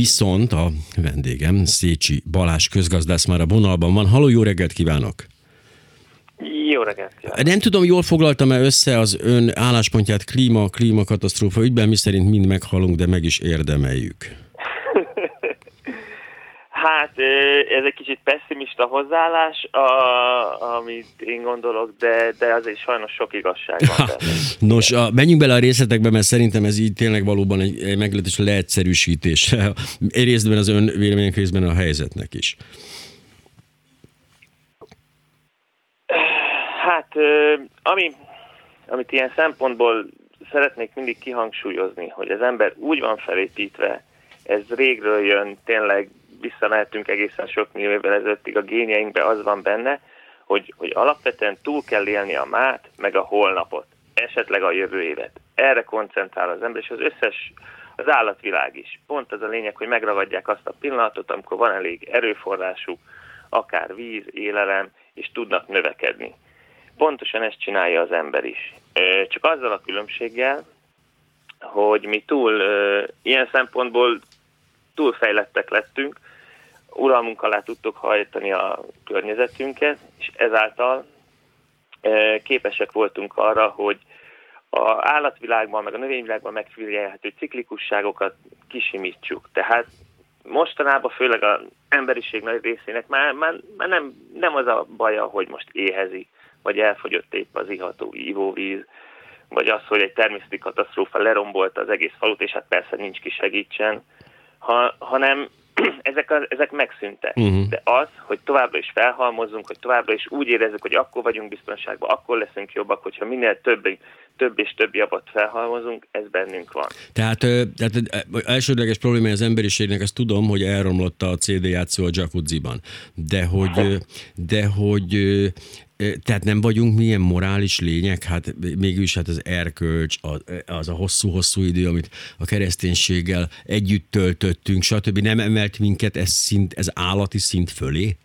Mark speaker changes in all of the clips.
Speaker 1: Viszont a vendégem, Szécsi Balázs közgazdász már a vonalban van. Haló, jó reggelt kívánok!
Speaker 2: Jó reggelt kívánok!
Speaker 1: Nem tudom, jól foglaltam-e össze az ön álláspontját klíma, klímakatasztrófa ügyben, mi szerint mind meghalunk, de meg is érdemeljük.
Speaker 2: Hát ez egy kicsit pessimista hozzáállás, a, amit én gondolok, de, de azért sajnos sok igazság van.
Speaker 1: Nos, a, menjünk bele a részletekbe, mert szerintem ez így tényleg valóban egy, egy meglehetős leegyszerűsítés. Egy részben az ön vélemények, részben a helyzetnek is.
Speaker 2: Hát, ami, amit ilyen szempontból szeretnék mindig kihangsúlyozni, hogy az ember úgy van felépítve, ez régről jön, tényleg visszamehetünk egészen sok millió évvel ezelőttig a génjeinkbe, az van benne, hogy, hogy alapvetően túl kell élni a mát, meg a holnapot, esetleg a jövő évet. Erre koncentrál az ember, és az összes, az állatvilág is. Pont az a lényeg, hogy megragadják azt a pillanatot, amikor van elég erőforrásuk, akár víz, élelem, és tudnak növekedni. Pontosan ezt csinálja az ember is. Csak azzal a különbséggel, hogy mi túl, ilyen szempontból túlfejlettek lettünk, uralmunk alá tudtuk hajtani a környezetünket, és ezáltal e, képesek voltunk arra, hogy a állatvilágban, meg a növényvilágban megfigyelhető ciklikusságokat kisimítsuk. Tehát mostanában főleg az emberiség nagy részének már, már, már nem, nem az a baja, hogy most éhezik, vagy elfogyott épp az iható ivóvíz, vagy az, hogy egy természeti katasztrófa lerombolta az egész falut, és hát persze nincs ki segítsen, ha, hanem ezek, a, ezek megszűntek. Uh-huh. De az, hogy továbbra is felhalmozzunk, hogy továbbra is úgy érezzük, hogy akkor vagyunk biztonságban, akkor leszünk jobbak, hogyha minél több, több és több javat felhalmozunk, ez bennünk van.
Speaker 1: Tehát, tehát elsődleges probléma az emberiségnek, ezt tudom, hogy elromlott a CD játszó a jacuzziban. De hogy, de hogy tehát nem vagyunk milyen morális lények, hát mégis hát az erkölcs, az a hosszú-hosszú idő, amit a kereszténységgel együtt töltöttünk, stb. nem emelt minket ez, szint, ez állati szint fölé?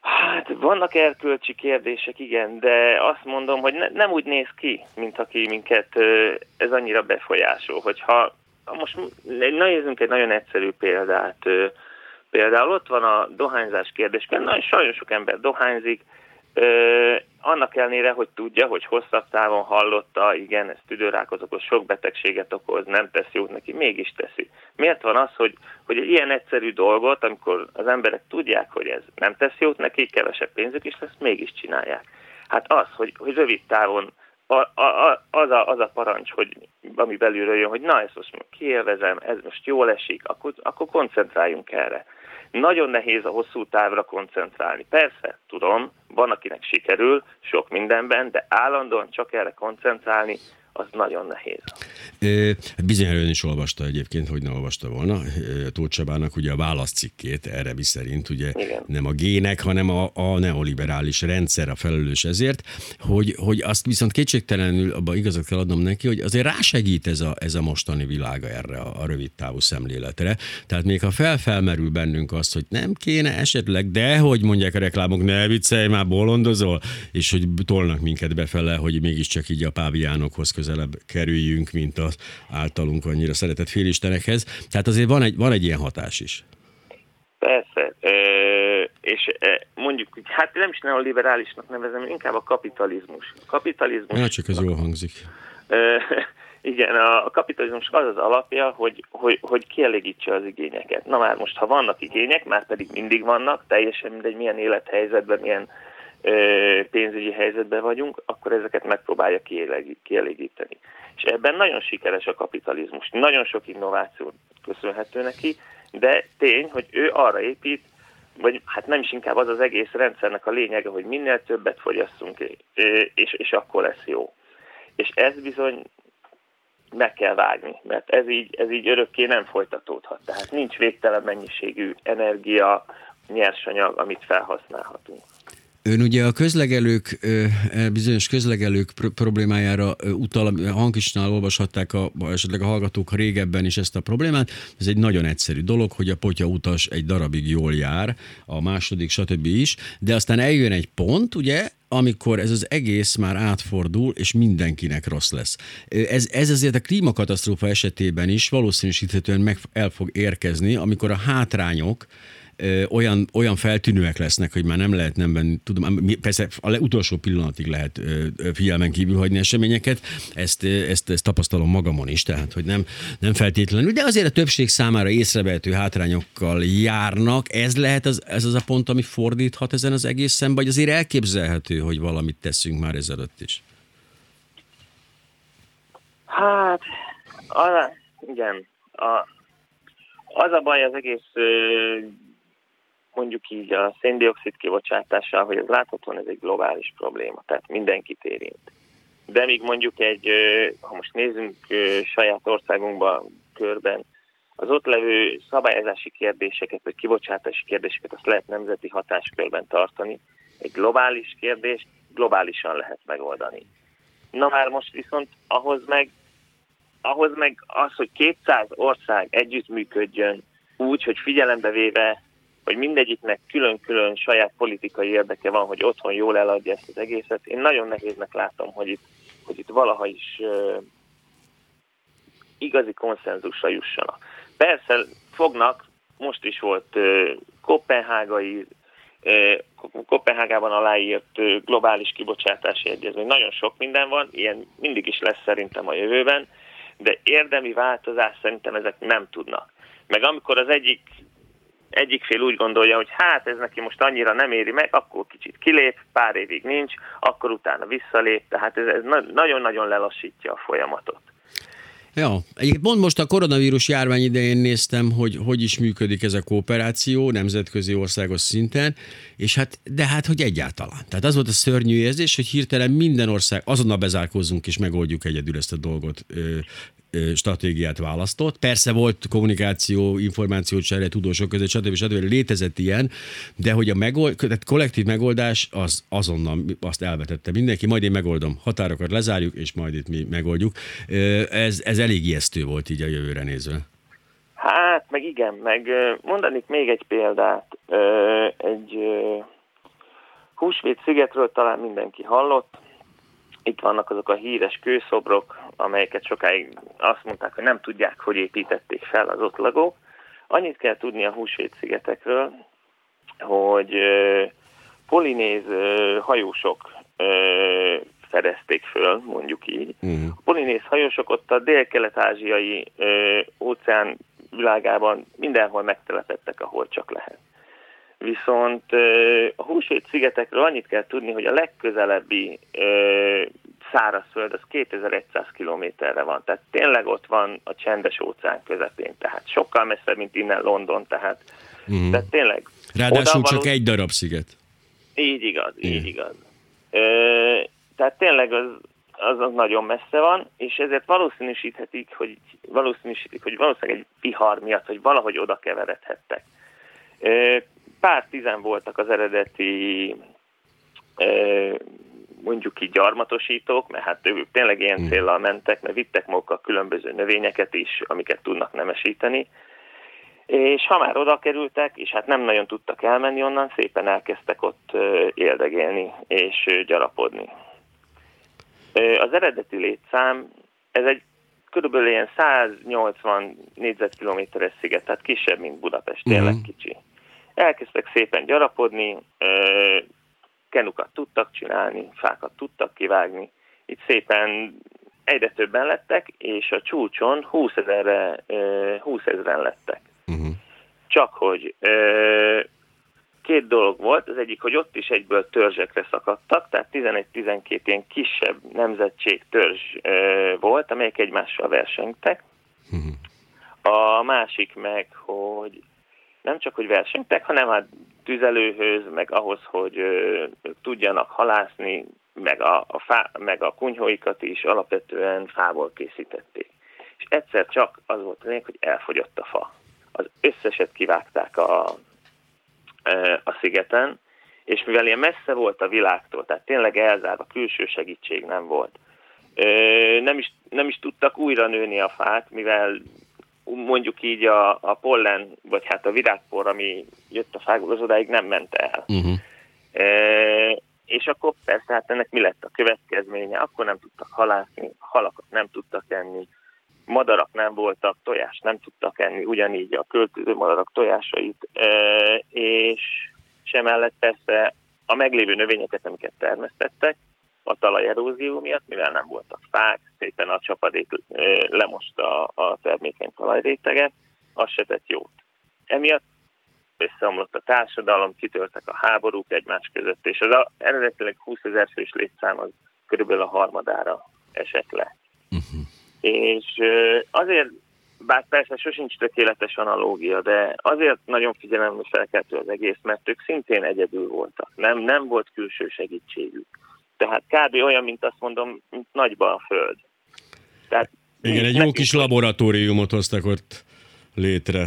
Speaker 2: Hát vannak erkölcsi kérdések, igen, de azt mondom, hogy ne, nem úgy néz ki, mint aki minket ez annyira befolyásol. Hogyha most nézzünk egy nagyon egyszerű példát, Például ott van a dohányzás kérdés, mert nagyon sajnos sok ember dohányzik, Ö, annak ellenére, hogy tudja, hogy hosszabb távon hallotta, igen, ez tüdőrákot okoz, sok betegséget okoz, nem tesz jót neki, mégis teszi. Miért van az, hogy, hogy egy ilyen egyszerű dolgot, amikor az emberek tudják, hogy ez nem tesz jót neki, kevesebb pénzük is lesz, mégis csinálják. Hát az, hogy, hogy rövid távon a, a, az, a, az a parancs, hogy ami belülről jön, hogy na, ezt most kielvezem, ez most jól esik, akkor, akkor koncentráljunk erre. Nagyon nehéz a hosszú távra koncentrálni. Persze, tudom, van akinek sikerül sok mindenben, de állandóan csak erre koncentrálni, az nagyon nehéz.
Speaker 1: Bizonyára ön is olvasta egyébként, hogy ne olvasta volna Tóth Csabának ugye a válaszcikkét, erre mi szerint ugye Igen. nem a gének, hanem a, a neoliberális rendszer a felelős ezért, hogy, hogy azt viszont kétségtelenül abban igazat kell adnom neki, hogy azért rásegít ez a, ez a mostani világa erre a, a rövid távú szemléletre. Tehát még ha felfelmerül bennünk azt, hogy nem kéne esetleg, de hogy mondják a reklámok, ne viccelj már, bolondozol, és hogy tolnak minket befele, hogy mégiscsak így a páviánokhoz közelebb kerüljünk, mint az általunk annyira szeretett félistenekhez. Tehát azért van egy, van egy ilyen hatás is.
Speaker 2: Persze, e, és mondjuk, hát nem is neoliberálisnak nevezem, inkább a kapitalizmus. A kapitalizmus...
Speaker 1: Hát csak ez jól hangzik. E,
Speaker 2: igen, a kapitalizmus az az alapja, hogy, hogy, hogy kielégítse az igényeket. Na már most, ha vannak igények, már pedig mindig vannak, teljesen mindegy, milyen élethelyzetben, milyen pénzügyi helyzetben vagyunk, akkor ezeket megpróbálja kielégíteni. És ebben nagyon sikeres a kapitalizmus. Nagyon sok innováció köszönhető neki, de tény, hogy ő arra épít, vagy hát nem is inkább az az egész rendszernek a lényege, hogy minél többet fogyasszunk, és, és akkor lesz jó. És ez bizony meg kell vágni, mert ez így, ez így örökké nem folytatódhat. Tehát nincs végtelen mennyiségű energia, nyersanyag, amit felhasználhatunk.
Speaker 1: Ön ugye a közlegelők, e, bizonyos közlegelők problémájára utal, hangkisnál olvashatták a, esetleg a hallgatók régebben is ezt a problémát. Ez egy nagyon egyszerű dolog, hogy a potya utas egy darabig jól jár, a második, stb. is, de aztán eljön egy pont, ugye, amikor ez az egész már átfordul, és mindenkinek rossz lesz. Ez, ez azért a klímakatasztrófa esetében is valószínűsíthetően meg el fog érkezni, amikor a hátrányok olyan, olyan feltűnőek lesznek, hogy már nem lehet nem venni, tudom, persze a utolsó pillanatig lehet figyelmen kívül hagyni eseményeket, ezt, ezt, ezt tapasztalom magamon is, tehát hogy nem, nem feltétlenül, de azért a többség számára észrevehető hátrányokkal járnak, ez lehet az, ez az a pont, ami fordíthat ezen az egészen, vagy azért elképzelhető, hogy valamit teszünk már ezelőtt is?
Speaker 2: Hát, az, igen, a, az a baj az egész mondjuk így a széndiokszid kibocsátással, hogy ez láthatóan ez egy globális probléma, tehát mindenkit érint. De még mondjuk egy, ha most nézzünk saját országunkban körben, az ott levő szabályozási kérdéseket, vagy kibocsátási kérdéseket azt lehet nemzeti hatáskörben tartani. Egy globális kérdés globálisan lehet megoldani. Na már most viszont ahhoz meg, ahhoz meg az, hogy 200 ország együttműködjön úgy, hogy figyelembe véve hogy mindegyiknek külön-külön saját politikai érdeke van, hogy otthon jól eladja ezt az egészet. Én nagyon nehéznek látom, hogy itt, hogy itt valaha is uh, igazi konszenzusra jussanak. Persze fognak, most is volt uh, kopenhágai, Kopenhágában aláírt globális kibocsátási egyezmény. Nagyon sok minden van, ilyen mindig is lesz szerintem a jövőben, de érdemi változás szerintem ezek nem tudnak. Meg amikor az egyik egyik fél úgy gondolja, hogy hát ez neki most annyira nem éri meg, akkor kicsit kilép, pár évig nincs, akkor utána visszalép, tehát ez, ez nagyon-nagyon lelassítja a folyamatot.
Speaker 1: Ja, egyébként pont most a koronavírus járvány idején néztem, hogy hogy is működik ez a kooperáció nemzetközi országos szinten, és hát, de hát, hogy egyáltalán. Tehát az volt a szörnyű érzés, hogy hirtelen minden ország azonnal bezárkózzunk és megoldjuk egyedül ezt a dolgot stratégiát választott. Persze volt kommunikáció, csere, tudósok között, stb. stb. létezett ilyen, de hogy a megold, tehát kollektív megoldás az azonnal azt elvetette mindenki, majd én megoldom, határokat lezárjuk, és majd itt mi megoldjuk. Ez, ez elég ijesztő volt így a jövőre nézve.
Speaker 2: Hát, meg igen, meg mondanék még egy példát. Egy húsvét szigetről talán mindenki hallott, itt vannak azok a híres kőszobrok, amelyeket sokáig azt mondták, hogy nem tudják, hogy építették fel az ott lagók. Annyit kell tudni a húsvét szigetekről, hogy polinéz hajósok fedezték föl, mondjuk így. Uh-huh. A polinéz hajósok ott a dél-kelet-ázsiai óceán világában mindenhol megtelepettek, ahol csak lehet. Viszont a húsvét szigetekről annyit kell tudni, hogy a legközelebbi szárazföld az 2100 kilométerre van, tehát tényleg ott van a csendes óceán közepén, tehát sokkal messzebb, mint innen London, tehát, uh-huh. tehát tényleg.
Speaker 1: Ráadásul való... csak egy darab sziget.
Speaker 2: Így igaz, így így igaz. Ö, tehát tényleg az, az, az nagyon messze van, és ezért valószínűsíthetik, hogy valószínűsítik, hogy valószínűleg egy vihar miatt, hogy valahogy oda keveredhettek pár tizen voltak az eredeti mondjuk így gyarmatosítók, mert hát ők tényleg ilyen hmm. célral mentek, mert vittek magukkal különböző növényeket is, amiket tudnak nemesíteni, és ha már oda kerültek, és hát nem nagyon tudtak elmenni onnan, szépen elkezdtek ott éldegélni és gyarapodni. Az eredeti létszám, ez egy körülbelül ilyen 180 négyzetkilométeres sziget, tehát kisebb, mint Budapest, tényleg mm. kicsi. Elkezdtek szépen gyarapodni, kenukat tudtak csinálni, fákat tudtak kivágni. Itt szépen egyre többen lettek, és a csúcson 20 ezerre, 20 ezeren lettek. Uh-huh. Csak hogy két dolog volt, az egyik, hogy ott is egyből törzsekre szakadtak, tehát 11-12 ilyen kisebb nemzetség törzs volt, amelyek egymással versengtek. Uh-huh. A másik meg, hogy nem csak, hogy versenytek, hanem hát tüzelőhöz, meg ahhoz, hogy ö, tudjanak halászni, meg a, a, fá, meg a kunyhóikat is alapvetően fából készítették. És egyszer csak az volt a lényeg, hogy elfogyott a fa. Az összeset kivágták a, a szigeten, és mivel ilyen messze volt a világtól, tehát tényleg elzárva, külső segítség nem volt, nem is, nem is tudtak újra nőni a fák, mivel mondjuk így a, a pollen, vagy hát a virágpor, ami jött a fákból, az odáig nem ment el. Uh-huh. E, és akkor persze, hát ennek mi lett a következménye? Akkor nem tudtak halászni, halakat nem tudtak enni, madarak nem voltak, tojást nem tudtak enni, ugyanígy a költöző madarak tojásait, e, és sem mellett persze a meglévő növényeket, amiket termesztettek, a talajerózió miatt, mivel nem voltak fák, szépen a csapadék lemosta a termékeny talajréteget, az se tett jót. Emiatt összeomlott a társadalom, kitörtek a háborúk egymás között, és az a, eredetileg 20 ezer fős létszám az körülbelül a harmadára esett le. Uh-huh. És azért, bár persze sosincs tökéletes analógia, de azért nagyon figyelembe felkeltő az egész, mert ők szintén egyedül voltak. Nem, nem volt külső segítségük. Tehát kb. olyan, mint azt mondom, mint nagyba a föld.
Speaker 1: Tehát Igen, egy jó kis laboratóriumot hoztak ott létre.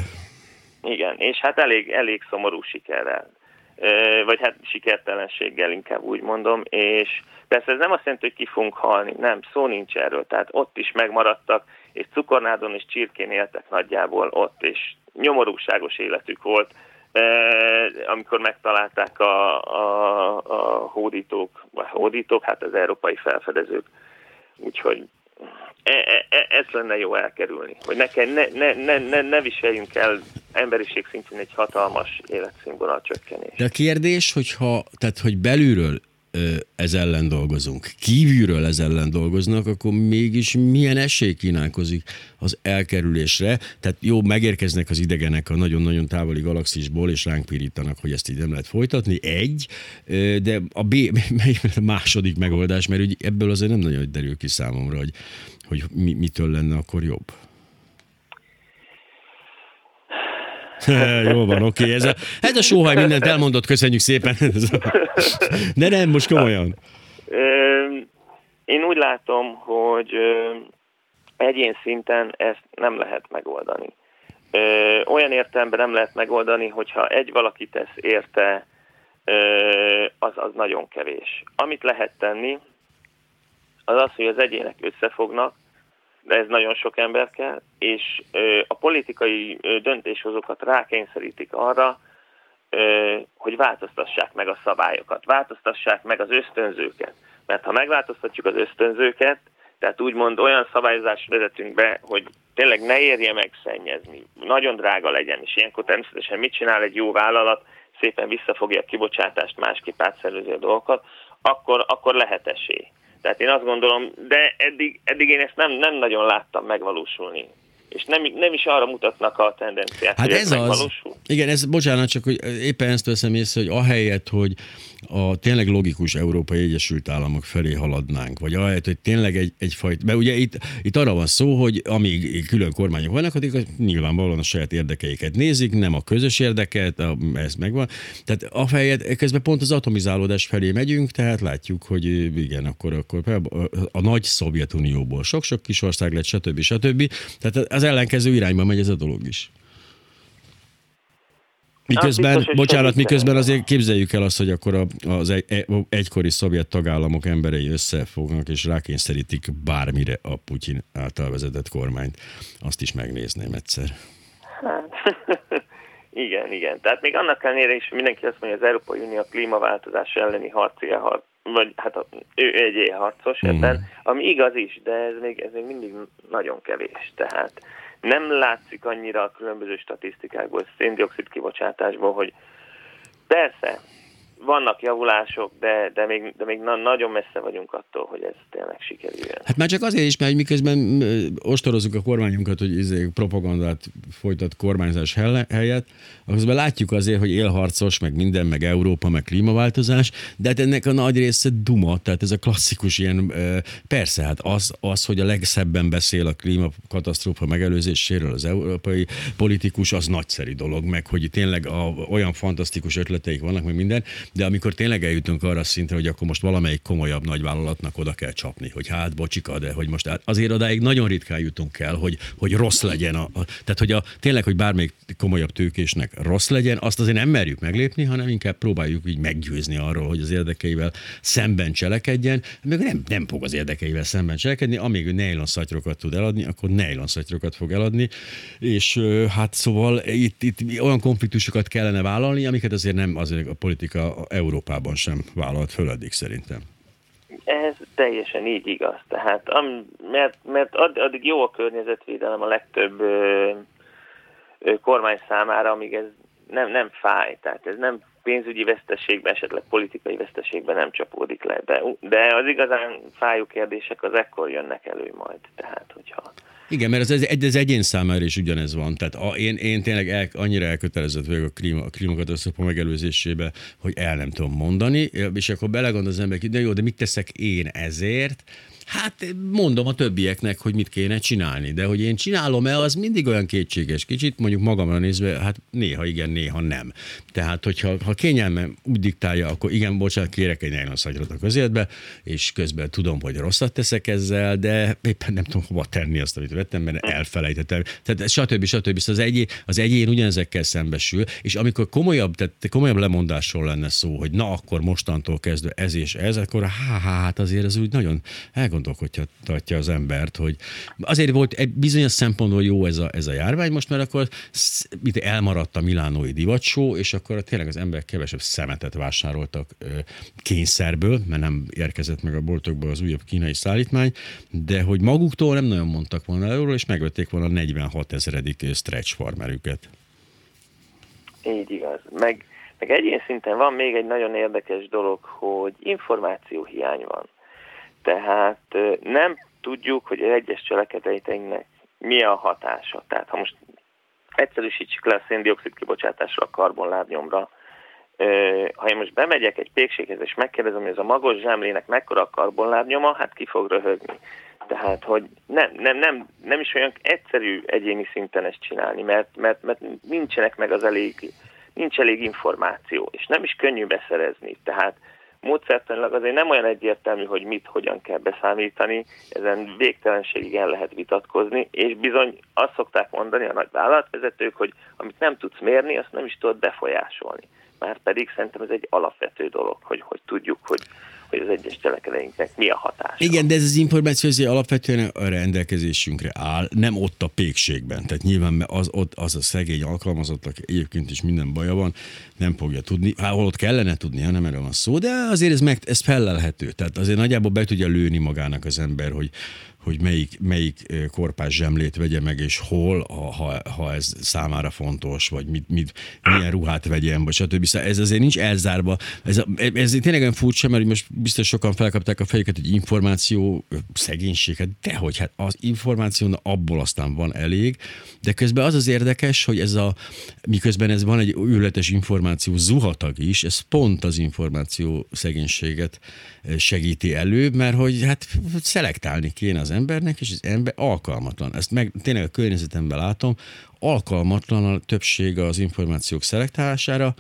Speaker 2: Igen, és hát elég, elég szomorú sikerrel. Vagy hát sikertelenséggel inkább úgy mondom, és persze ez nem azt jelenti, hogy ki fogunk halni, nem, szó nincs erről, tehát ott is megmaradtak, és cukornádon és csirkén éltek nagyjából ott, és nyomorúságos életük volt, amikor megtalálták a, a, a hódítók, vagy hódítók, hát az európai felfedezők. Úgyhogy e, e, e, ez lenne jó elkerülni, hogy ne, ne, ne, ne, ne, ne viseljünk el emberiség szintjén egy hatalmas életszínvonal csökkenés.
Speaker 1: De a kérdés, hogyha, tehát hogy belülről ez ellen dolgozunk, kívülről ez ellen dolgoznak, akkor mégis milyen esély kínálkozik az elkerülésre. Tehát jó, megérkeznek az idegenek a nagyon-nagyon távoli galaxisból, és ránk pirítanak, hogy ezt így nem lehet folytatni. Egy, de a, B, a második megoldás, mert ebből azért nem nagyon derül ki számomra, hogy, hogy mi, mitől lenne akkor jobb. Jó van, oké. Ez a, ez a sóhaj mindent elmondott, köszönjük szépen. De nem, most komolyan.
Speaker 2: Én úgy látom, hogy egyén szinten ezt nem lehet megoldani. Olyan értelemben nem lehet megoldani, hogyha egy valaki tesz érte, az, az nagyon kevés. Amit lehet tenni, az az, hogy az egyének összefognak, de ez nagyon sok ember kell, és a politikai döntéshozókat rákényszerítik arra, hogy változtassák meg a szabályokat, változtassák meg az ösztönzőket. Mert ha megváltoztatjuk az ösztönzőket, tehát úgymond olyan szabályozást vezetünk be, hogy tényleg ne érje meg szennyezni, nagyon drága legyen, és ilyenkor természetesen mit csinál egy jó vállalat, szépen visszafogja a kibocsátást, másképp átszervezi a dolgokat, akkor, akkor lehet esély. Tehát én azt gondolom, de eddig, eddig én ezt nem, nem nagyon láttam megvalósulni és nem, nem is arra mutatnak a tendenciák, hát hogy ez, ez az.
Speaker 1: Igen, ez, bocsánat, csak hogy éppen ezt veszem észre, hogy ahelyett, hogy a tényleg logikus Európai Egyesült Államok felé haladnánk, vagy ahelyett, hogy tényleg egy, egyfajta, mert ugye itt, itt arra van szó, hogy amíg külön kormányok vannak, addig nyilvánvalóan a saját érdekeiket nézik, nem a közös érdeket, a, ez megvan. Tehát ahelyett, közben pont az atomizálódás felé megyünk, tehát látjuk, hogy igen, akkor, akkor a nagy Szovjetunióból sok-sok kis ország lett, stb. stb. Tehát az ellenkező irányba megy ez a dolog is. Miközben, biztos, bocsánat, miközben azért képzeljük el azt, hogy akkor az egy, egykori szovjet tagállamok emberei összefognak és rákényszerítik bármire a Putyin által vezetett kormányt. Azt is megnézném egyszer. Hát,
Speaker 2: igen, igen. Tehát még annak ellenére is mindenki azt mondja, hogy az Európai Unió a klímaváltozás elleni harci harc, vagy hát a, ő egy harcos mm. ebben, ami igaz is, de ez még, ez még mindig nagyon kevés. Tehát nem látszik annyira a különböző statisztikákból, széndiokszid kibocsátásból, hogy persze, vannak javulások, de, de, még, de még na, nagyon messze vagyunk attól, hogy ez tényleg sikerüljön.
Speaker 1: Hát már csak azért is, mert miközben ostorozzuk a kormányunkat, hogy izé propagandát folytat kormányzás helyett, akkor látjuk azért, hogy élharcos, meg minden, meg Európa, meg klímaváltozás, de hát ennek a nagy része duma, tehát ez a klasszikus ilyen, persze, hát az, az hogy a legszebben beszél a klímakatasztrófa megelőzéséről az európai politikus, az nagyszerű dolog, meg hogy tényleg a, olyan fantasztikus ötleteik vannak, meg minden, de amikor tényleg eljutunk arra szintre, hogy akkor most valamelyik komolyabb nagyvállalatnak oda kell csapni, hogy hát bocsika, de hogy most azért odáig nagyon ritkán jutunk el, hogy, hogy rossz legyen. A, a, tehát, hogy a, tényleg, hogy bármelyik komolyabb tőkésnek rossz legyen, azt azért nem merjük meglépni, hanem inkább próbáljuk így meggyőzni arról, hogy az érdekeivel szemben cselekedjen. Még nem, nem fog az érdekeivel szemben cselekedni, amíg ő nejlon szatyrokat tud eladni, akkor nejlon szatyrokat fog eladni, és hát szóval itt, itt olyan konfliktusokat kellene vállalni, amiket azért nem azért a politika Európában sem vállalt föl eddig szerintem.
Speaker 2: Ez teljesen így igaz. Tehát, am, mert, mert addig jó a környezetvédelem a legtöbb ö, ö, kormány számára, amíg ez nem, nem fáj. Tehát ez nem pénzügyi veszteségben, esetleg politikai veszteségben nem csapódik le. De, de az igazán fájó kérdések az ekkor jönnek elő majd. Tehát, hogyha
Speaker 1: igen, mert az, egy, az egyén számára is ugyanez van. Tehát a, én, én tényleg el, annyira elkötelezett vagyok a, klíma, a klímakatasztrófa megelőzésébe, hogy el nem tudom mondani, és akkor belegond az ember, de jó, de mit teszek én ezért? Hát mondom a többieknek, hogy mit kéne csinálni, de hogy én csinálom-e, az mindig olyan kétséges. Kicsit mondjuk magamra nézve, hát néha igen, néha nem. Tehát, hogyha ha kényelmem úgy diktálja, akkor igen, bocsánat, kérek egy nylonszagyrat a közértbe, és közben tudom, hogy rosszat teszek ezzel, de éppen nem tudom hova tenni azt, amit vettem, mert elfelejtettem. Tehát stb. stb. Szóval az egyén, az egyén ugyanezekkel szembesül, és amikor komolyabb, tehát komolyabb lemondásról lenne szó, hogy na akkor mostantól kezdve ez és ez, akkor há, há hát azért ez úgy nagyon elgondolkodhatja az embert, hogy azért volt egy bizonyos szempontból jó ez a, ez a járvány most, mert akkor itt elmaradt a milánói divatsó, és akkor tényleg az emberek kevesebb szemetet vásároltak kényszerből, mert nem érkezett meg a boltokból az újabb kínai szállítmány, de hogy maguktól nem nagyon mondtak volna erről, és megvették volna a 46 ezeredik stretch farmerüket.
Speaker 2: Így igaz. Meg, meg egyén szinten van még egy nagyon érdekes dolog, hogy információhiány van. Tehát nem tudjuk, hogy egyes cselekedeteinknek mi a hatása. Tehát ha most egyszerűsítsük le a széndiokszid kibocsátásra, a karbonlábnyomra, ha én most bemegyek egy pékséghez, és megkérdezem, hogy ez a magos zsámlének mekkora a karbonlábnyoma, hát ki fog röhögni. Tehát, hogy nem, nem, nem, nem is olyan egyszerű egyéni szinten ezt csinálni, mert, mert, mert nincsenek meg az elég, nincs elég információ, és nem is könnyű beszerezni. Tehát módszertanilag azért nem olyan egyértelmű, hogy mit, hogyan kell beszámítani, ezen végtelenségig el lehet vitatkozni, és bizony azt szokták mondani a nagy vállalatvezetők, hogy amit nem tudsz mérni, azt nem is tudod befolyásolni. Már pedig szerintem ez egy alapvető dolog, hogy, hogy tudjuk, hogy hogy az egyes cselekedeinknek mi a hatása.
Speaker 1: Igen, de ez az információ azért alapvetően a rendelkezésünkre áll, nem ott a pékségben. Tehát nyilván az, ott, az a szegény alkalmazottak egyébként is minden baja van, nem fogja tudni. Hát ott kellene tudnia, nem erről van szó, de azért ez, meg, ez felelhető. Tehát azért nagyjából be tudja lőni magának az ember, hogy, hogy melyik, melyik korpás zsemlét vegye meg, és hol, ha, ha ez számára fontos, vagy mit, mit, milyen ruhát vegyen, vagy stb. Szóval ez azért nincs elzárva. Ez, ez tényleg olyan furcsa, mert most biztos sokan felkapták a fejüket, hogy információ szegénység, hát dehogy, hát az információ abból aztán van elég, de közben az az érdekes, hogy ez a, miközben ez van egy őletes információ zuhatag is, ez pont az információ szegénységet segíti elő, mert hogy hát szelektálni kéne az embernek, és az ember alkalmatlan. Ezt meg tényleg a környezetemben látom, alkalmatlan a többség az információk szelektálására,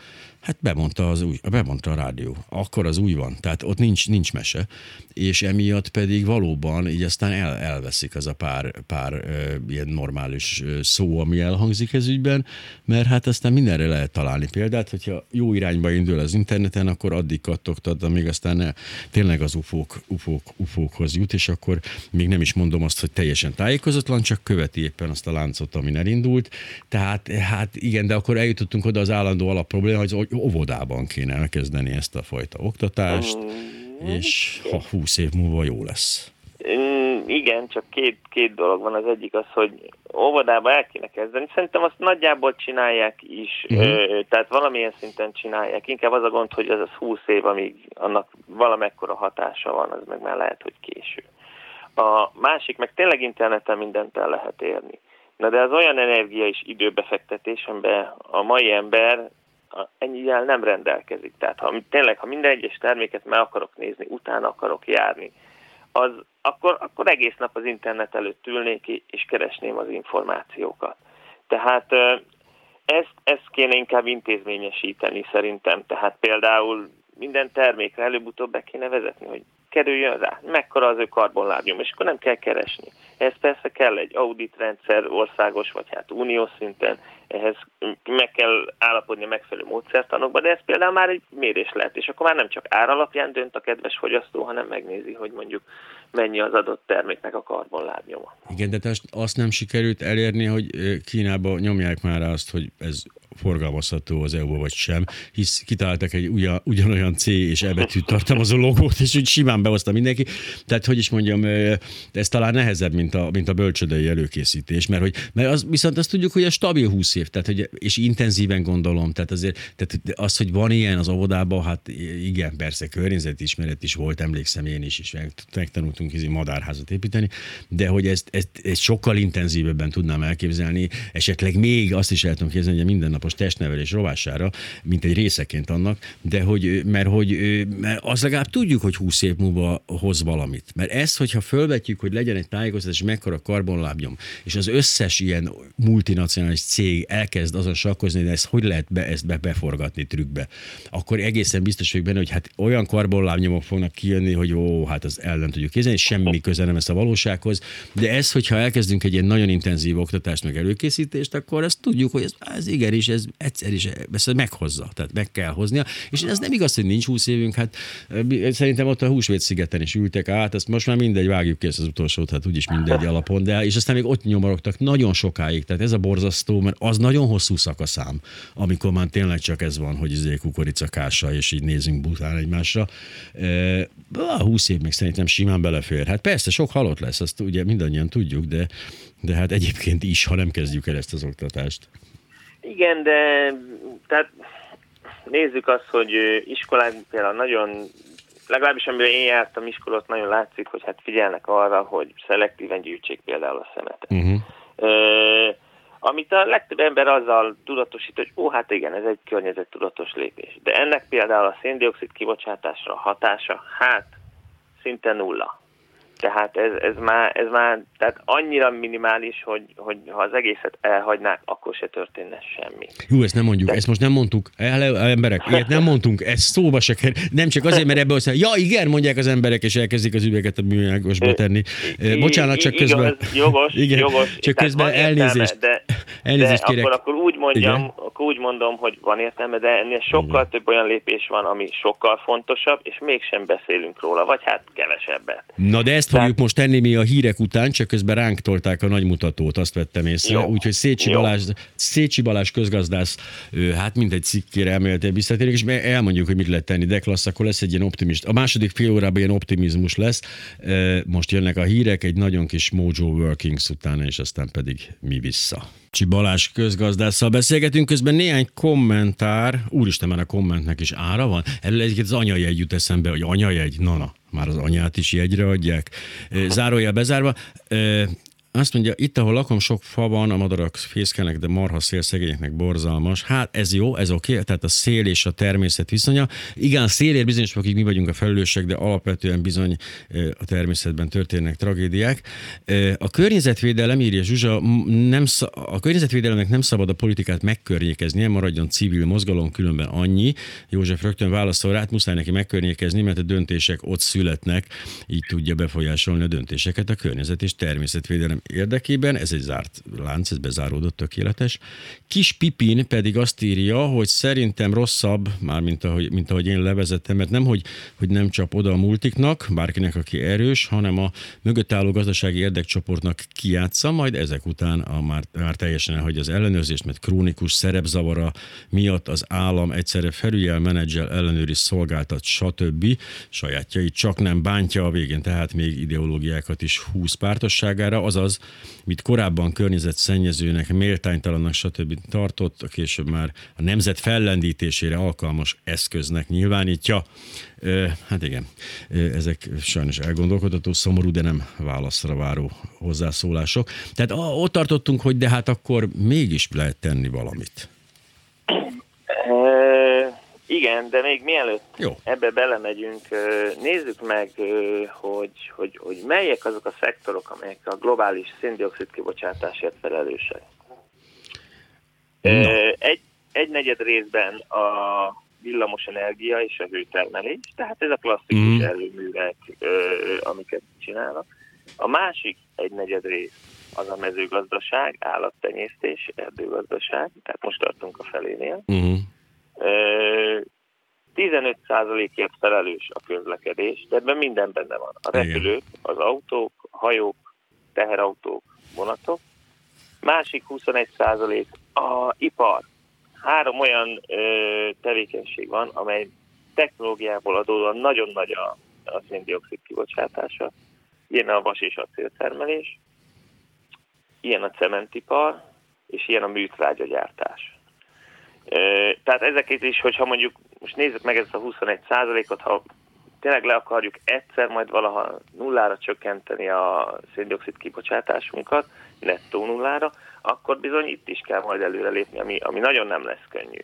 Speaker 1: hát bemondta, az új, bemondta a rádió. Akkor az új van, tehát ott nincs, nincs mese. És emiatt pedig valóban így aztán el, elveszik az a pár, pár e, ilyen normális szó, ami elhangzik ez ügyben, mert hát aztán mindenre lehet találni példát, hogyha jó irányba indul az interneten, akkor addig kattogtad, amíg aztán ne, tényleg az ufók, ufók, ufókhoz jut, és akkor még nem is mondom azt, hogy teljesen tájékozatlan, csak követi éppen azt a láncot, ami elindult. Tehát hát igen, de akkor eljutottunk oda az állandó alapprobléma, hogy óvodában kéne elkezdeni ezt a fajta oktatást, mm, és ha húsz év múlva jó lesz.
Speaker 2: Mm, igen, csak két, két dolog van. Az egyik az, hogy óvodába el kéne kezdeni. Szerintem azt nagyjából csinálják is, uh-huh. tehát valamilyen szinten csinálják. Inkább az a gond, hogy ez az 20 év, amíg annak valamekkora hatása van, az meg már lehet, hogy késő. A másik, meg tényleg interneten mindent el lehet érni. Na de az olyan energia és időbefektetés, amiben a mai ember ennyivel nem rendelkezik. Tehát ha tényleg, ha minden egyes terméket meg akarok nézni, utána akarok járni, az, akkor, akkor egész nap az internet előtt ülnék és keresném az információkat. Tehát ezt, ezt kéne inkább intézményesíteni szerintem. Tehát például minden termékre előbb-utóbb be kéne vezetni, hogy kerüljön rá, mekkora az ő karbonlábnyom, és akkor nem kell keresni. Ez persze kell egy auditrendszer országos, vagy hát uniós szinten, ehhez meg kell állapodni megfelelő módszertanokba, de ez például már egy mérés lehet, és akkor már nem csak ár alapján dönt a kedves fogyasztó, hanem megnézi, hogy mondjuk mennyi az adott terméknek a karbonlábnyoma.
Speaker 1: Igen, de azt nem sikerült elérni, hogy Kínába nyomják már azt, hogy ez forgalmazható az EU-ba vagy sem, hisz kitaláltak egy ugyan, ugyanolyan C és E betűt tartalmazó logót, és úgy simán behozta mindenki. Tehát, hogy is mondjam, ez talán nehezebb, mint a, mint a bölcsödei előkészítés, mert, hogy, mert az, viszont azt tudjuk, hogy a stabil 20 év, tehát, hogy, és intenzíven gondolom, tehát azért tehát az, hogy van ilyen az óvodában, hát igen, persze környezetismeret is volt, emlékszem én is, és megtanultunk egy madárházat építeni, de hogy ezt, ezt, ezt sokkal intenzívebben tudnám elképzelni, esetleg még azt is el tudom képzelni, hogy nap mindennapos testnevelés rovására, mint egy részeként annak, de hogy, mert hogy mert az legalább tudjuk, hogy 20 év múlva hoz valamit. Mert ez, hogyha fölvetjük, hogy legyen egy tájékoztatás, mekkora karbonlábnyom, és az összes ilyen multinacionális cég elkezd azon sakkozni, de ezt hogy lehet be, ezt be, beforgatni trükkbe, akkor egészen biztos vagyok benne, hogy hát olyan karbonlábnyomok fognak kijönni, hogy ó, hát az el nem tudjuk kézni, semmi köze nem ezt a valósághoz, de ez, hogyha elkezdünk egy ilyen nagyon intenzív oktatást meg előkészítést, akkor ezt tudjuk, hogy ez, ez igenis, ez egyszer is ezt meghozza, tehát meg kell hoznia. És ez nem igaz, hogy nincs 20 évünk, hát szerintem ott a Húsvét szigeten is ültek át, ezt most már mindegy, vágjuk ki ezt az utolsót, hát úgyis mindegy alapon, de és aztán még ott nyomorogtak nagyon sokáig, tehát ez a borzasztó, mert az nagyon hosszú szakaszám, amikor már tényleg csak ez van, hogy izé kukoricakása, és így nézünk bután egymásra. A 20 év még szerintem simán belefér. Hát persze, sok halott lesz, azt ugye mindannyian tudjuk, de, de hát egyébként is, ha nem kezdjük el ezt az oktatást.
Speaker 2: Igen, de tehát nézzük azt, hogy iskolák például nagyon, legalábbis amiben én jártam iskolát, nagyon látszik, hogy hát figyelnek arra, hogy szelektíven gyűjtsék például a szemetet. Uh-huh. Uh, amit a legtöbb ember azzal tudatosít, hogy ó, hát igen, ez egy környezettudatos lépés. De ennek például a széndiokszid kibocsátásra hatása, hát szinte nulla. Tehát ez, ez, már, ez már tehát annyira minimális, hogy, hogy ha az egészet elhagynák, akkor se történne semmi.
Speaker 1: Jó, ezt nem mondjuk, De... ezt most nem mondtuk. El, emberek, ilyet nem mondtunk, ez szóba se kell. Nem csak azért, mert ebből azt ja igen, mondják az emberek, és elkezdik az üveget a műanyagosba tenni. Bocsánat, csak közben...
Speaker 2: Jogos, igen, jogos.
Speaker 1: Csak közben elnézést,
Speaker 2: de, elnézést de kérek. Akkor, akkor, úgy mondjam, igen? akkor úgy mondom, hogy van értelme, de ennél sokkal igen. több olyan lépés van, ami sokkal fontosabb, és mégsem beszélünk róla, vagy hát kevesebbet.
Speaker 1: Na de ezt fogjuk most tenni mi a hírek után, csak közben ránk tolták a nagymutatót, azt vettem észre. Úgyhogy Szécsi Balázs, Szécsi Balázs közgazdász, hát mindegy cikkére emelte visszatérünk, és elmondjuk, hogy mit lehet tenni. De klassz, akkor lesz egy ilyen optimist. A második fél órában ilyen optimizmus lesz. Most jönnek a hírek, egy nagyon kis Mojo Workings utána, és aztán pedig mi vissza. Csi Balázs közgazdásszal beszélgetünk, közben néhány kommentár, úristen, már a kommentnek is ára van. Erről egyébként az anyajegy jut eszembe, hogy anyajegy, na, már az anyát is jegyre adják. Zárójel bezárva. Azt mondja, itt, ahol lakom, sok fa van, a madarak fészkelnek, de marha szél szegényeknek borzalmas. Hát ez jó, ez oké, okay, tehát a szél és a természet viszonya. Igen, szélért bizonyos fokig mi vagyunk a felelősek, de alapvetően bizony a természetben történnek tragédiák. A környezetvédelem, írja Zsuzsa, nem, a környezetvédelemnek nem szabad a politikát megkörnyékezni, maradjon civil mozgalom, különben annyi. József rögtön válaszol rá, hát muszáj neki megkörnyékezni, mert a döntések ott születnek, így tudja befolyásolni a döntéseket a környezet és természetvédelem érdekében, ez egy zárt lánc, ez bezáródott tökéletes. Kis Pipin pedig azt írja, hogy szerintem rosszabb, már mint ahogy, mint ahogy én levezettem, mert nem, hogy, hogy nem csap oda a multiknak, bárkinek, aki erős, hanem a mögött álló gazdasági érdekcsoportnak kiátsza, majd ezek után a már, már teljesen elhagyja az ellenőrzést, mert krónikus szerepzavara miatt az állam egyszerre felügyel, menedzsel, ellenőriz, szolgáltat, stb. sajátjai csak nem bántja a végén, tehát még ideológiákat is húz pártosságára, azaz az, mit korábban környezetszennyezőnek, méltánytalannak, stb. tartott, a később már a nemzet fellendítésére alkalmas eszköznek nyilvánítja. Hát igen, ezek sajnos elgondolkodható, szomorú, de nem válaszra váró hozzászólások. Tehát ott tartottunk, hogy de hát akkor mégis lehet tenni valamit.
Speaker 2: Igen, de még mielőtt Jó. ebbe belemegyünk, nézzük meg, hogy, hogy, hogy melyek azok a szektorok, amelyek a globális széndiokszid kibocsátásért felelősek. No. egy negyed részben a villamos energia és a hőtermelés, tehát ez a klasszikus mm. erőművek, amiket csinálnak. A másik egy negyed rész az a mezőgazdaság, állattenyésztés, erdőgazdaság, tehát most tartunk a felénél. Mm. 15%-ért felelős a közlekedés, de ebben minden benne van. A repülők, az autók, hajók, teherautók, vonatok. Másik 21% a ipar. Három olyan ö, tevékenység van, amely technológiából adódóan nagyon nagy a, a széndiokszid kibocsátása. Ilyen a vas és acéltermelés, ilyen a cementipar, és ilyen a műtrágyagyártás. Tehát ezeket is, hogyha mondjuk, most nézzük meg ezt a 21 ot ha tényleg le akarjuk egyszer majd valaha nullára csökkenteni a széndiokszid kibocsátásunkat, nettó nullára, akkor bizony itt is kell majd előrelépni, ami, ami nagyon nem lesz könnyű.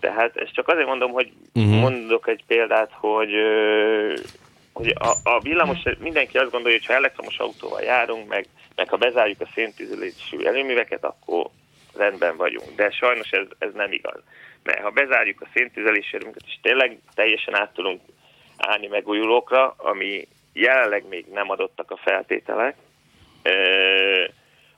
Speaker 2: Tehát ezt csak azért mondom, hogy uh-huh. mondok egy példát, hogy, hogy a, a villamos, mindenki azt gondolja, hogy ha elektromos autóval járunk, meg, meg ha bezárjuk a széntűzülésű előműveket, akkor rendben vagyunk. De sajnos ez, ez nem igaz. Mert ha bezárjuk a széntüzelési és tényleg teljesen át tudunk állni megújulókra, ami jelenleg még nem adottak a feltételek,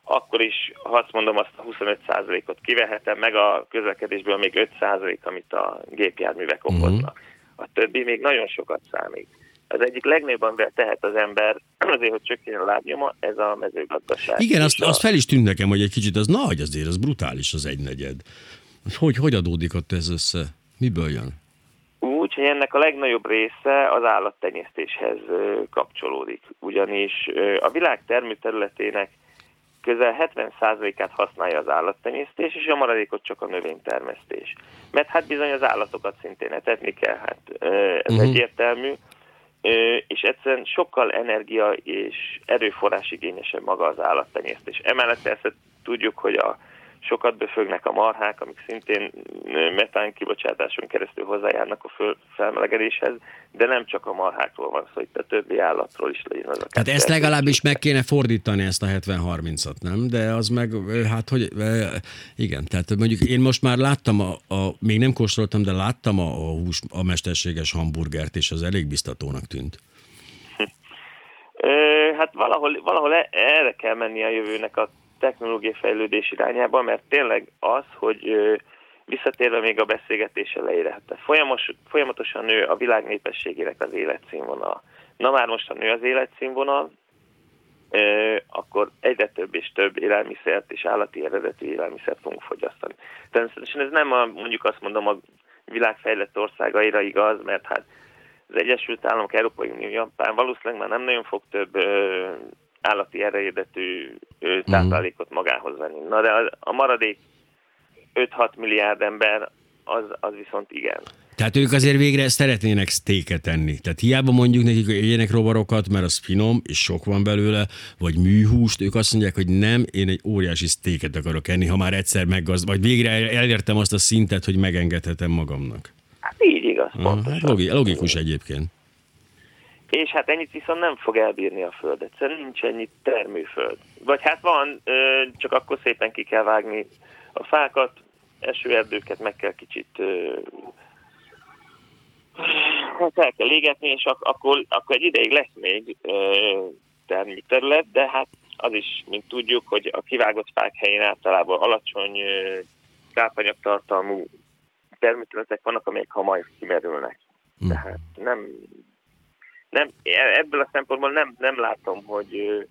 Speaker 2: akkor is, ha azt mondom, azt a 25%-ot kivehetem, meg a közlekedésből még 5% amit a gépjárművek mhm. okoznak. A többi még nagyon sokat számít. Az egyik legnagyobb, tehet az ember azért, hogy csökkenjen a lábnyoma, ez a mezőgazdaság.
Speaker 1: Igen, azt, a... azt fel is tűnt nekem, hogy egy kicsit az nagy azért, az brutális az egynegyed. Hogy, hogy adódik ott ez össze? Miből jön?
Speaker 2: Úgy, hogy ennek a legnagyobb része az állattenyésztéshez kapcsolódik. Ugyanis a világ termőterületének közel 70%-át használja az állattenyésztés, és a maradékot csak a növénytermesztés. Mert hát bizony az állatokat szintén etetni kell, hát ez uh-huh. egyértelmű, és egyszerűen sokkal energia és erőforrás igényesebb maga az állattenyésztés. Emellett persze tudjuk, hogy a sokat befögnek a marhák, amik szintén metán kibocsátáson keresztül hozzájárnak a föl, felmelegedéshez, de nem csak a marhákról van szó, itt a többi állatról is legyen az a
Speaker 1: Tehát ezt legalábbis meg kéne fordítani, ezt a 70-30-at, nem? De az meg, hát hogy, igen, tehát mondjuk én most már láttam, a, a még nem kóstoltam, de láttam a, a hús, a mesterséges hamburgert, és az elég biztatónak tűnt.
Speaker 2: Hát valahol, valahol e, erre kell menni a jövőnek a technológiai fejlődés irányába, mert tényleg az, hogy visszatérve még a beszélgetés elejére, hát folyamos, folyamatosan nő a világ népességének az életszínvonal. Na már most, a nő az életszínvonal, akkor egyre több és több élelmiszert és állati eredetű élelmiszert fogunk fogyasztani. Természetesen ez nem a, mondjuk azt mondom a világfejlett országaira igaz, mert hát az Egyesült Államok, Európai Unió, Japán valószínűleg már nem nagyon fog több állati eredetű táplálékot magához venni. Na de a, maradék 5-6 milliárd ember az, az viszont igen.
Speaker 1: Tehát ők azért végre szeretnének sztéket enni. Tehát hiába mondjuk nekik, hogy egyenek rovarokat, mert az finom, és sok van belőle, vagy műhúst, ők azt mondják, hogy nem, én egy óriási sztéket akarok enni, ha már egyszer meggazd, vagy végre elértem azt a szintet, hogy megengedhetem magamnak.
Speaker 2: Hát így igaz,
Speaker 1: ah, hát logikus egyébként.
Speaker 2: És hát ennyit viszont nem fog elbírni a föld, egyszerűen nincs ennyi termőföld. Vagy hát van, csak akkor szépen ki kell vágni a fákat, esőerdőket meg kell kicsit hát el kell égetni, és ak- akkor, akkor egy ideig lesz még termőterület, de hát az is, mint tudjuk, hogy a kivágott fák helyén általában alacsony tápanyagtartalmú termőterületek vannak, amelyek hamar kimerülnek. Hm. Tehát nem nem, e- ebből a szempontból nem, nem látom, hogy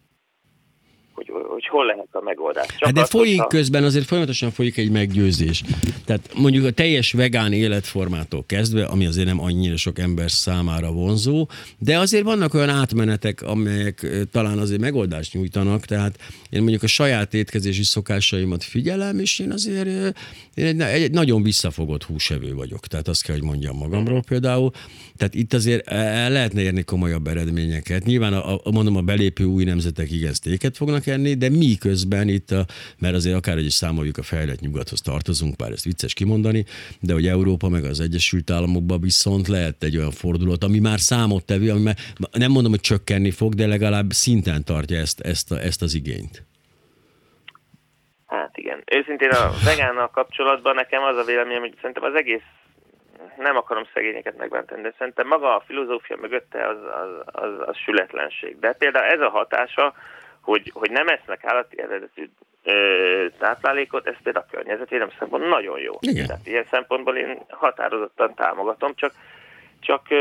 Speaker 2: hogy, hogy hol lehet a megoldás. Csak
Speaker 1: hát de az, folyik a... közben, azért folyamatosan folyik egy meggyőzés. Tehát mondjuk a teljes vegán életformától kezdve, ami azért nem annyira sok ember számára vonzó, de azért vannak olyan átmenetek, amelyek talán azért megoldást nyújtanak, tehát én mondjuk a saját étkezési szokásaimat figyelem, és én azért én egy, egy nagyon visszafogott húsevő vagyok, tehát azt kell, hogy mondjam magamról például. Tehát itt azért el lehetne érni komolyabb eredményeket. Nyilván a, a, mondom, a belépő új nemzetek igen sztéket fognak enni, de mi közben itt, a, mert azért akár is számoljuk a fejlett nyugathoz tartozunk, bár ezt vicces kimondani, de hogy Európa meg az Egyesült Államokban viszont lehet egy olyan fordulat, ami már számottevő, ami már, nem mondom, hogy csökkenni fog, de legalább szinten tartja ezt, ezt, a, ezt az igényt.
Speaker 2: Hát igen. Őszintén a vegánnal kapcsolatban nekem az a véleményem, hogy szerintem az egész nem akarom szegényeket megbántani, de szerintem maga a filozófia mögötte az, az, az, az sületlenség. De például ez a hatása, hogy, hogy nem esznek állati eredetű ö, táplálékot, ez például a környezetvédelem szempontból nagyon jó.
Speaker 1: Igen.
Speaker 2: Tehát ilyen szempontból én határozottan támogatom, csak csak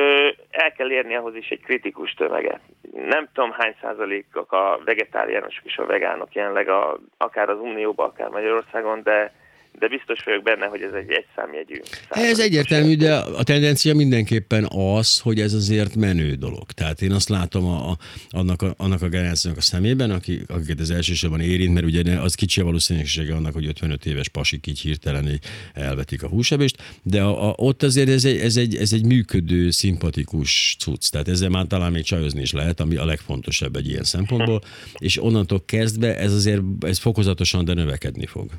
Speaker 2: el kell érni ahhoz is egy kritikus tömeget. Nem tudom hány százalékok a vegetáriánusok és a vegánok jelenleg a, akár az Unióban, akár Magyarországon, de de biztos vagyok benne, hogy ez egy egyszámjegyű.
Speaker 1: Ez egyértelmű, de a tendencia mindenképpen az, hogy ez azért menő dolog. Tehát én azt látom a, a, annak, a, annak a generációnak a szemében, aki, akiket ez elsősorban érint, mert ugye az kicsi a valószínűsége annak, hogy 55 éves pasik így hirtelen elvetik a húsebést, de a, a, ott azért ez egy, ez, egy, ez egy működő, szimpatikus cucc. Tehát ezzel már talán még csajozni is lehet, ami a legfontosabb egy ilyen szempontból, és onnantól kezdve ez azért ez fokozatosan, de növekedni fog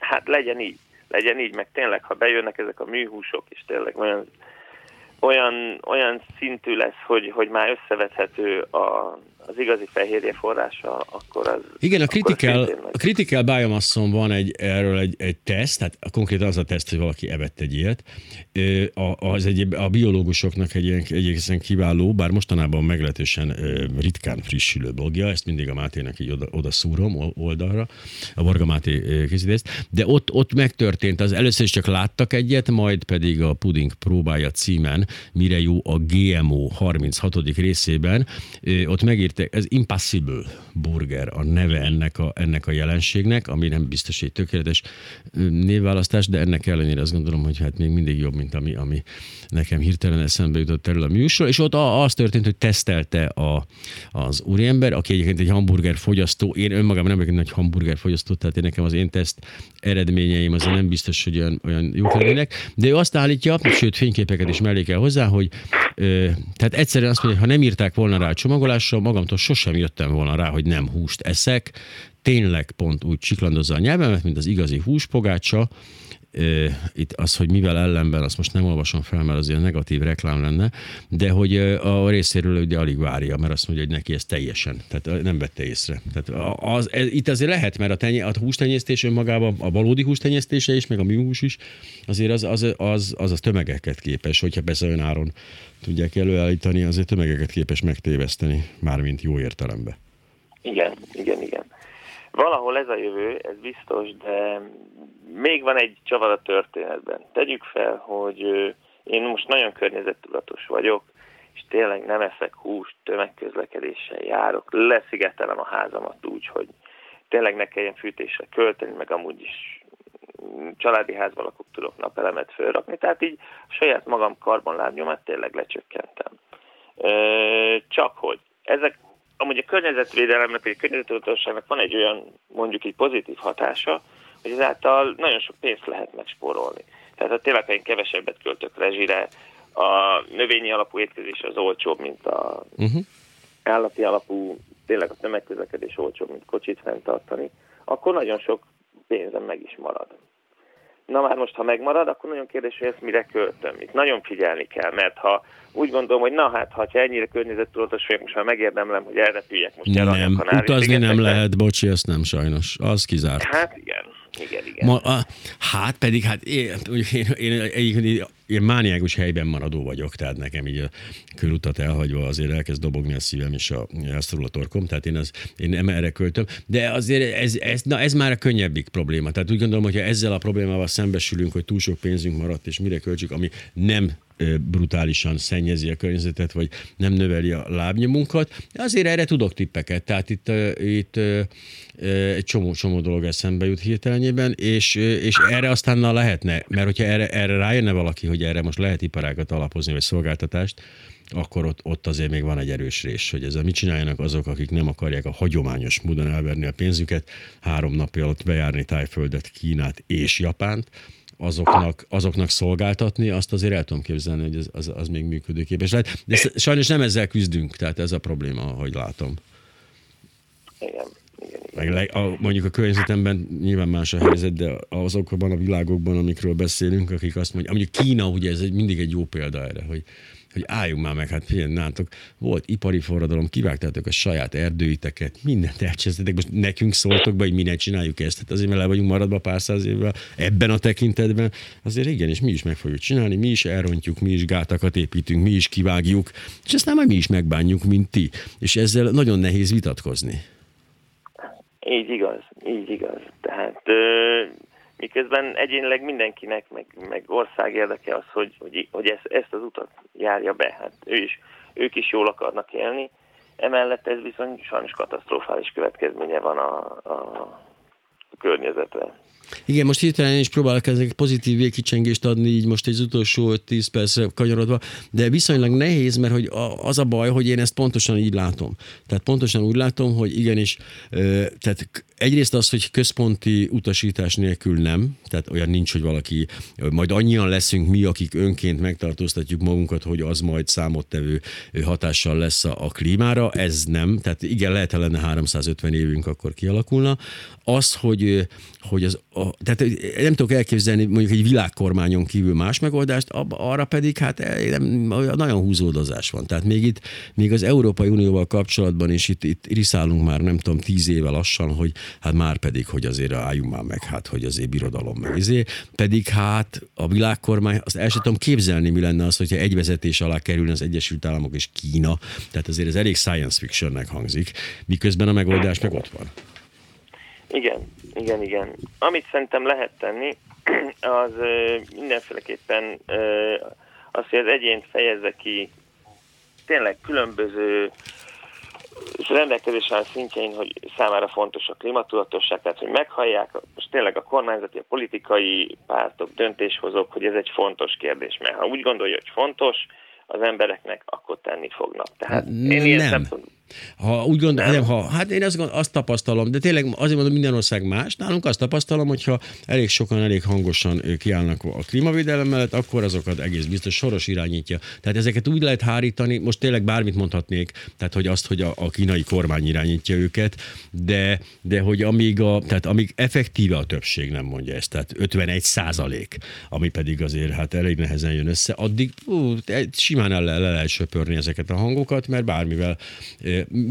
Speaker 2: hát legyen így. Legyen így, meg tényleg, ha bejönnek ezek a műhúsok, és tényleg olyan, olyan, olyan szintű lesz, hogy, hogy már összevethető a, az igazi fehérje forrása, akkor az...
Speaker 1: Igen, a Critical, a critical Biomasson van egy, erről egy, egy teszt, tehát konkrétan az a teszt, hogy valaki evett egy ilyet. Az egy, a biológusoknak egy egészen kiváló, bár mostanában meglehetősen ritkán frissülő blogja, ezt mindig a Mátének így oda, oda szúrom oldalra, a Varga Máté készítést, de ott, ott megtörtént, az először is csak láttak egyet, majd pedig a Puding próbája címen, mire jó a GMO 36. részében, ott megírt értek, ez Impossible Burger a neve ennek a, ennek a jelenségnek, ami nem biztos egy tökéletes névválasztás, de ennek ellenére azt gondolom, hogy hát még mindig jobb, mint ami, ami nekem hirtelen eszembe jutott erről a műsor, és ott az történt, hogy tesztelte a, az úriember, aki egyébként egy hamburger fogyasztó, én önmagam nem vagyok nagy hamburger fogyasztó, tehát én nekem az én teszt eredményeim azért nem biztos, hogy olyan, olyan jók lennének, de ő azt állítja, sőt fényképeket is mellé kell hozzá, hogy ö, tehát egyszerűen azt mondja, hogy ha nem írták volna rá a csomagolásra, magamtól sosem jöttem volna rá, hogy nem húst eszek, tényleg pont úgy csiklandozza a nyelvemet, mint az igazi húspogácsa, itt az, hogy mivel ellenben, azt most nem olvasom fel, mert azért negatív reklám lenne, de hogy a részéről ugye alig várja, mert azt mondja, hogy neki ez teljesen, tehát nem vette észre. Tehát az, ez, itt azért lehet, mert a, tenye, a hústenyésztés önmagában, a valódi hústenyésztése is, meg a műhús is, azért az az, az, az, az a tömegeket képes, hogyha persze ön áron tudják előállítani, azért tömegeket képes megtéveszteni, mármint jó értelemben.
Speaker 2: Igen, igen. Valahol ez a jövő, ez biztos, de még van egy csavar a történetben. Tegyük fel, hogy én most nagyon környezettudatos vagyok, és tényleg nem eszek húst, tömegközlekedéssel járok, leszigetelem a házamat úgy, hogy tényleg ne kelljen fűtésre költeni, meg amúgy is családi házban lakok, tudok napelemet fölrakni, tehát így saját magam karbonlábnyomát tényleg lecsökkentem. Csak hogy ezek amúgy a környezetvédelemnek, vagy a környezettudatosságnak van egy olyan, mondjuk egy pozitív hatása, hogy ezáltal nagyon sok pénzt lehet megspórolni. Tehát ha tényleg, kevesebbet költök rezsire, a növényi alapú étkezés az olcsóbb, mint a uh-huh. állati alapú, tényleg a tömegközlekedés olcsóbb, mint kocsit fenntartani, akkor nagyon sok pénzem meg is marad. Na már most, ha megmarad, akkor nagyon kérdés, hogy ezt mire költöm. Itt nagyon figyelni kell, mert ha úgy gondolom, hogy na hát, ha ennyire környezettudatos vagyok, most már megérdemlem, hogy elrepüljek most
Speaker 1: Nem, utazni nem lehet, bocsi, azt nem sajnos. Az kizárt.
Speaker 2: Hát igen, igen, igen. Ma,
Speaker 1: a, hát pedig, hát én, én, én, én, én, én mániákus helyben maradó vagyok, tehát nekem így a körutat elhagyva azért elkezd dobogni a szívem és a, elszorul a torkom, tehát én, az, én nem erre költöm. De azért ez, ez, na ez már a könnyebbik probléma. Tehát úgy gondolom, hogy ha ezzel a problémával szembesülünk, hogy túl sok pénzünk maradt, és mire költsük, ami nem brutálisan szennyezi a környezetet, vagy nem növeli a lábnyomunkat. Azért erre tudok tippeket, tehát itt, itt egy csomó, csomó dolog eszembe jut hirtelenjében, és, és erre aztán na lehetne, mert hogyha erre, erre rájönne valaki, hogy erre most lehet iparágat alapozni, vagy szolgáltatást, akkor ott, ott azért még van egy erős rés, hogy ezzel mit csináljanak azok, akik nem akarják a hagyományos módon elverni a pénzüket, három nap alatt bejárni Tájföldet, Kínát és Japánt, azoknak, azoknak szolgáltatni, azt azért el tudom képzelni, hogy az, az, az még működőképes lehet. De sajnos nem ezzel küzdünk, tehát ez a probléma, ahogy látom.
Speaker 2: Igen.
Speaker 1: Meg a, mondjuk a környezetemben nyilván más a helyzet, de azokban a világokban, amikről beszélünk, akik azt mondják, mondjuk Kína ugye ez egy, mindig egy jó példa erre, hogy hogy álljunk már meg, hát nátok, volt ipari forradalom, kivágtátok a saját erdőiteket, mindent elcsesztetek, most nekünk szóltok be, hogy mi ne csináljuk ezt, hát azért mert le vagyunk maradva pár száz évvel ebben a tekintetben, azért igen, és mi is meg fogjuk csinálni, mi is elrontjuk, mi is gátakat építünk, mi is kivágjuk, és aztán majd mi is megbánjuk, mint ti. És ezzel nagyon nehéz vitatkozni.
Speaker 2: Így igaz, így igaz. Tehát ö, miközben egyénileg mindenkinek, meg, meg ország érdeke az, hogy, hogy, hogy ezt, ezt az utat járja be. Hát ő is, ők is jól akarnak élni. Emellett ez viszont sajnos katasztrofális következménye van a, a környezetre.
Speaker 1: Igen, most hirtelen is próbálok ezek pozitív végkicsengést adni, így most egy utolsó 10 percre kanyarodva, de viszonylag nehéz, mert hogy az a baj, hogy én ezt pontosan így látom. Tehát pontosan úgy látom, hogy igenis, tehát egyrészt az, hogy központi utasítás nélkül nem, tehát olyan nincs, hogy valaki, majd annyian leszünk mi, akik önként megtartóztatjuk magunkat, hogy az majd számottevő hatással lesz a, klímára, ez nem, tehát igen, lehet, ha lenne 350 évünk, akkor kialakulna. Az, hogy, hogy az, a, tehát nem tudok elképzelni mondjuk egy világkormányon kívül más megoldást, arra pedig hát eh, nem, nagyon húzódozás van. Tehát még itt, még az Európai Unióval kapcsolatban is itt, itt riszálunk már nem tudom tíz éve lassan, hogy hát már pedig, hogy azért álljunk már meg, hát hogy azért birodalom meg izé. Pedig hát a világkormány, azt el sem tudom képzelni, mi lenne az, hogyha egy vezetés alá kerülne az Egyesült Államok és Kína. Tehát azért ez elég science fictionnek hangzik, miközben a megoldás meg ott van.
Speaker 2: Igen, igen, igen. Amit szerintem lehet tenni, az mindenféleképpen az, hogy az egyént fejezze ki tényleg különböző és rendelkezésen szintjein, hogy számára fontos a klímatudatosság, tehát hogy meghallják most tényleg a kormányzati, a politikai pártok, döntéshozók, hogy ez egy fontos kérdés, mert ha úgy gondolja, hogy fontos az embereknek, akkor tenni fognak.
Speaker 1: Tehát én ilyen nem. Szempontból ha úgy gondolom, ha, hát én azt, azt tapasztalom, de tényleg azért mondom, minden ország más. Nálunk azt tapasztalom, hogyha elég sokan, elég hangosan kiállnak a klímavédelem mellett, akkor azokat egész biztos soros irányítja. Tehát ezeket úgy lehet hárítani, most tényleg bármit mondhatnék, tehát hogy azt, hogy a, a kínai kormány irányítja őket, de, de hogy amíg, a, tehát amíg effektíve a többség nem mondja ezt, tehát 51 százalék, ami pedig azért hát elég nehezen jön össze, addig ú, simán el, le, le lehet söpörni ezeket a hangokat, mert bármivel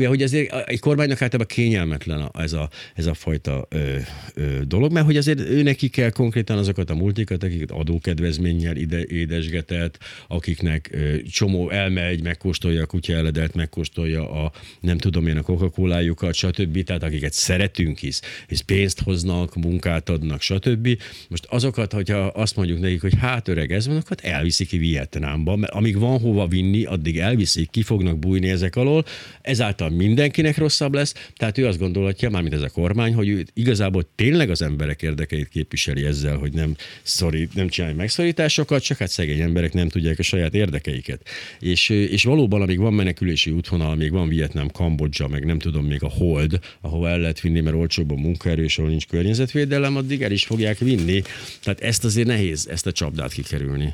Speaker 1: hogy azért egy kormánynak általában kényelmetlen ez a, ez a fajta ö, ö, dolog, mert hogy azért ő neki kell konkrétan azokat a multikat, akiket adókedvezménnyel ide édesgetett, akiknek ö, csomó elmegy, megkóstolja a kutya eledelt, megkóstolja a nem tudom én a coca cola stb. Tehát akiket szeretünk hisz, hisz pénzt hoznak, munkát adnak, stb. Most azokat, hogyha azt mondjuk nekik, hogy hát öreg ez van, akkor elviszik ki Vietnámba, mert amíg van hova vinni, addig elviszik, ki fognak bújni ezek alól, ezáltal mindenkinek rosszabb lesz, tehát ő azt gondolhatja, mármint ez a kormány, hogy ő igazából tényleg az emberek érdekeit képviseli ezzel, hogy nem, szorít, nem csinálja megszorításokat, csak hát szegény emberek nem tudják a saját érdekeiket. És, és valóban, amíg van menekülési útvonal, még van Vietnám, Kambodzsa, meg nem tudom, még a Hold, ahova el lehet vinni, mert olcsóbb a munkaerő, és ahol nincs környezetvédelem, addig el is fogják vinni. Tehát ezt azért nehéz, ezt a csapdát kikerülni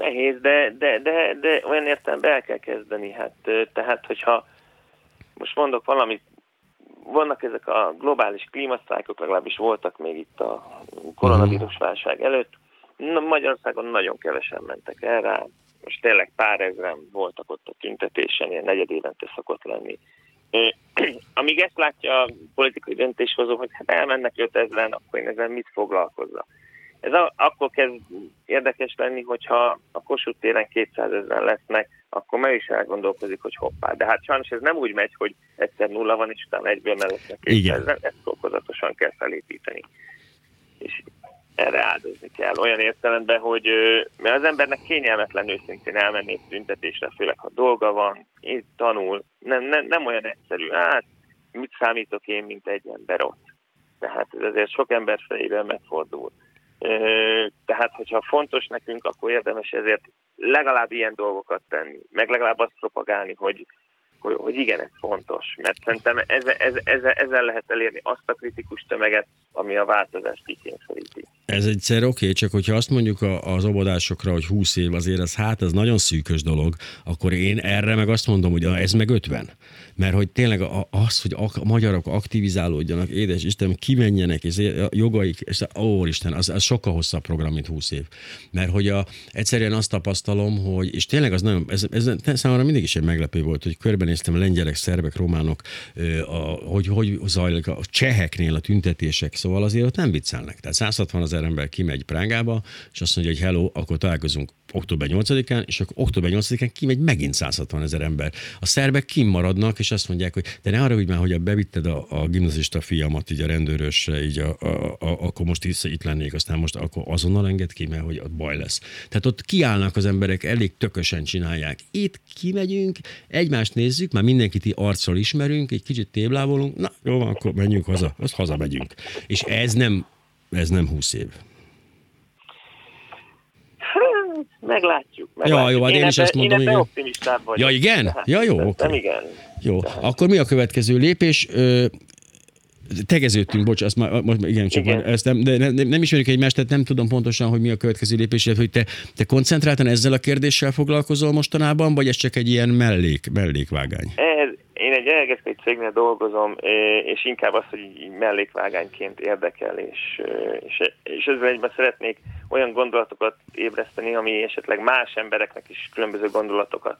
Speaker 2: nehéz, de, de, de, de olyan értelemben el kell kezdeni. Hát, tehát, hogyha most mondok valamit, vannak ezek a globális klímasztrájkok, legalábbis voltak még itt a koronavírus válság előtt. Na, Magyarországon nagyon kevesen mentek el rá. Most tényleg pár ezeren voltak ott a tüntetésen, ilyen negyed évente szokott lenni. Amíg ezt látja a politikai döntéshozó, hogy hát elmennek 5000-en, akkor én ezzel mit foglalkozzak. Ez a, akkor kezd érdekes lenni, hogyha a Kossuth téren 200 ezeren lesznek, akkor meg is elgondolkozik, hogy hoppá. De hát sajnos ez nem úgy megy, hogy egyszer nulla van, és utána egyből mellett 200 ezeren, ezt fokozatosan kell felépíteni. És erre áldozni kell. Olyan értelemben, hogy mert az embernek kényelmetlen őszintén elmenni egy tüntetésre, főleg ha dolga van, itt tanul, nem, nem, nem olyan egyszerű. Hát, mit számítok én, mint egy ember ott? Tehát ez azért sok ember fejében megfordul. Tehát, hogyha fontos nekünk, akkor érdemes ezért legalább ilyen dolgokat tenni, meg legalább azt propagálni, hogy, hogy, hogy igen, ez fontos, mert szerintem ez, ez, ez, ezzel lehet elérni azt a kritikus tömeget, ami a változást kikényszeríti.
Speaker 1: Ez egyszer oké, okay, csak hogyha azt mondjuk az óvodásokra, hogy 20 év azért az hát, ez nagyon szűkös dolog, akkor én erre meg azt mondom, hogy ez meg 50. Mert hogy tényleg az, hogy a magyarok aktivizálódjanak, édes Isten, kimenjenek, és jogaik, és ó, Isten, az, az sokkal hosszabb program, mint 20 év. Mert hogy a, egyszerűen azt tapasztalom, hogy, és tényleg az nagyon, ez, ez számomra mindig is egy meglepő volt, hogy körbenéztem lengyelek, szerbek, románok, a, hogy hogy zajlik a cseheknél a tüntetések, szóval azért ott nem viccelnek. Tehát 160 ezer ember kimegy Prágába, és azt mondja, hogy hello, akkor találkozunk október 8-án, és akkor október 8-án kimegy megint 160 ezer ember. A szerbek kimaradnak, és azt mondják, hogy de ne arra úgy már, hogy a bevitted a, a gimnazista fiamat így a rendőrösre, így a, a, a, akkor most itt, itt lennék, aztán most akkor azonnal enged ki, mert hogy ott baj lesz. Tehát ott kiállnak az emberek, elég tökösen csinálják. Itt kimegyünk, egymást nézzük, már mindenkit így ismerünk, egy kicsit téblávolunk, na jó akkor menjünk haza, azt hazamegyünk. És ez nem, ez nem 20 év.
Speaker 2: Meglátjuk.
Speaker 1: meglátjuk. Ja, jó, hát én, én is ebbe, ezt mondom,
Speaker 2: én
Speaker 1: igen.
Speaker 2: optimistább vagyok.
Speaker 1: Ja, igen? Tehát, ja, jó. Okay.
Speaker 2: igen.
Speaker 1: Jó, tehát. akkor mi a következő lépés? Ö, tegeződtünk, bocs, azt már, most igen, csak igen. ezt nem, de nem, nem ismerjük egymást, tehát nem tudom pontosan, hogy mi a következő lépés, hogy te, te koncentráltan ezzel a kérdéssel foglalkozol mostanában, vagy ez csak egy ilyen mellék, mellékvágány?
Speaker 2: Ez, én egy energetikai cégnél dolgozom, és inkább az, hogy mellékvágányként érdekel, és, és, és ezzel egyben szeretnék olyan gondolatokat ébreszteni, ami esetleg más embereknek is különböző gondolatokat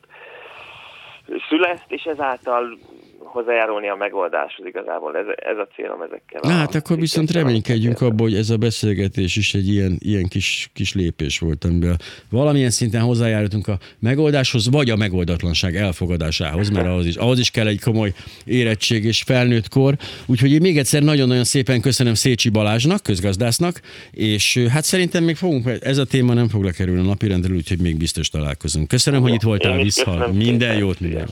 Speaker 2: szüleszt, és ezáltal hozzájárulni a megoldáshoz igazából. Ez, ez a célom ezekkel.
Speaker 1: Na hát akkor viszont reménykedjünk abból, hogy ez a beszélgetés is egy ilyen, ilyen kis, kis lépés volt, amiben valamilyen szinten hozzájárultunk a megoldáshoz, vagy a megoldatlanság elfogadásához, mert ahhoz is, ahhoz is kell egy komoly érettség és felnőtt kor. Úgyhogy én még egyszer nagyon-nagyon szépen köszönöm Szécsi Balázsnak, közgazdásznak, és hát szerintem még fogunk, ez a téma nem fog lekerülni a napirendre, úgyhogy még biztos találkozunk. Köszönöm, hogy itt voltál vissza. Minden jót, minden.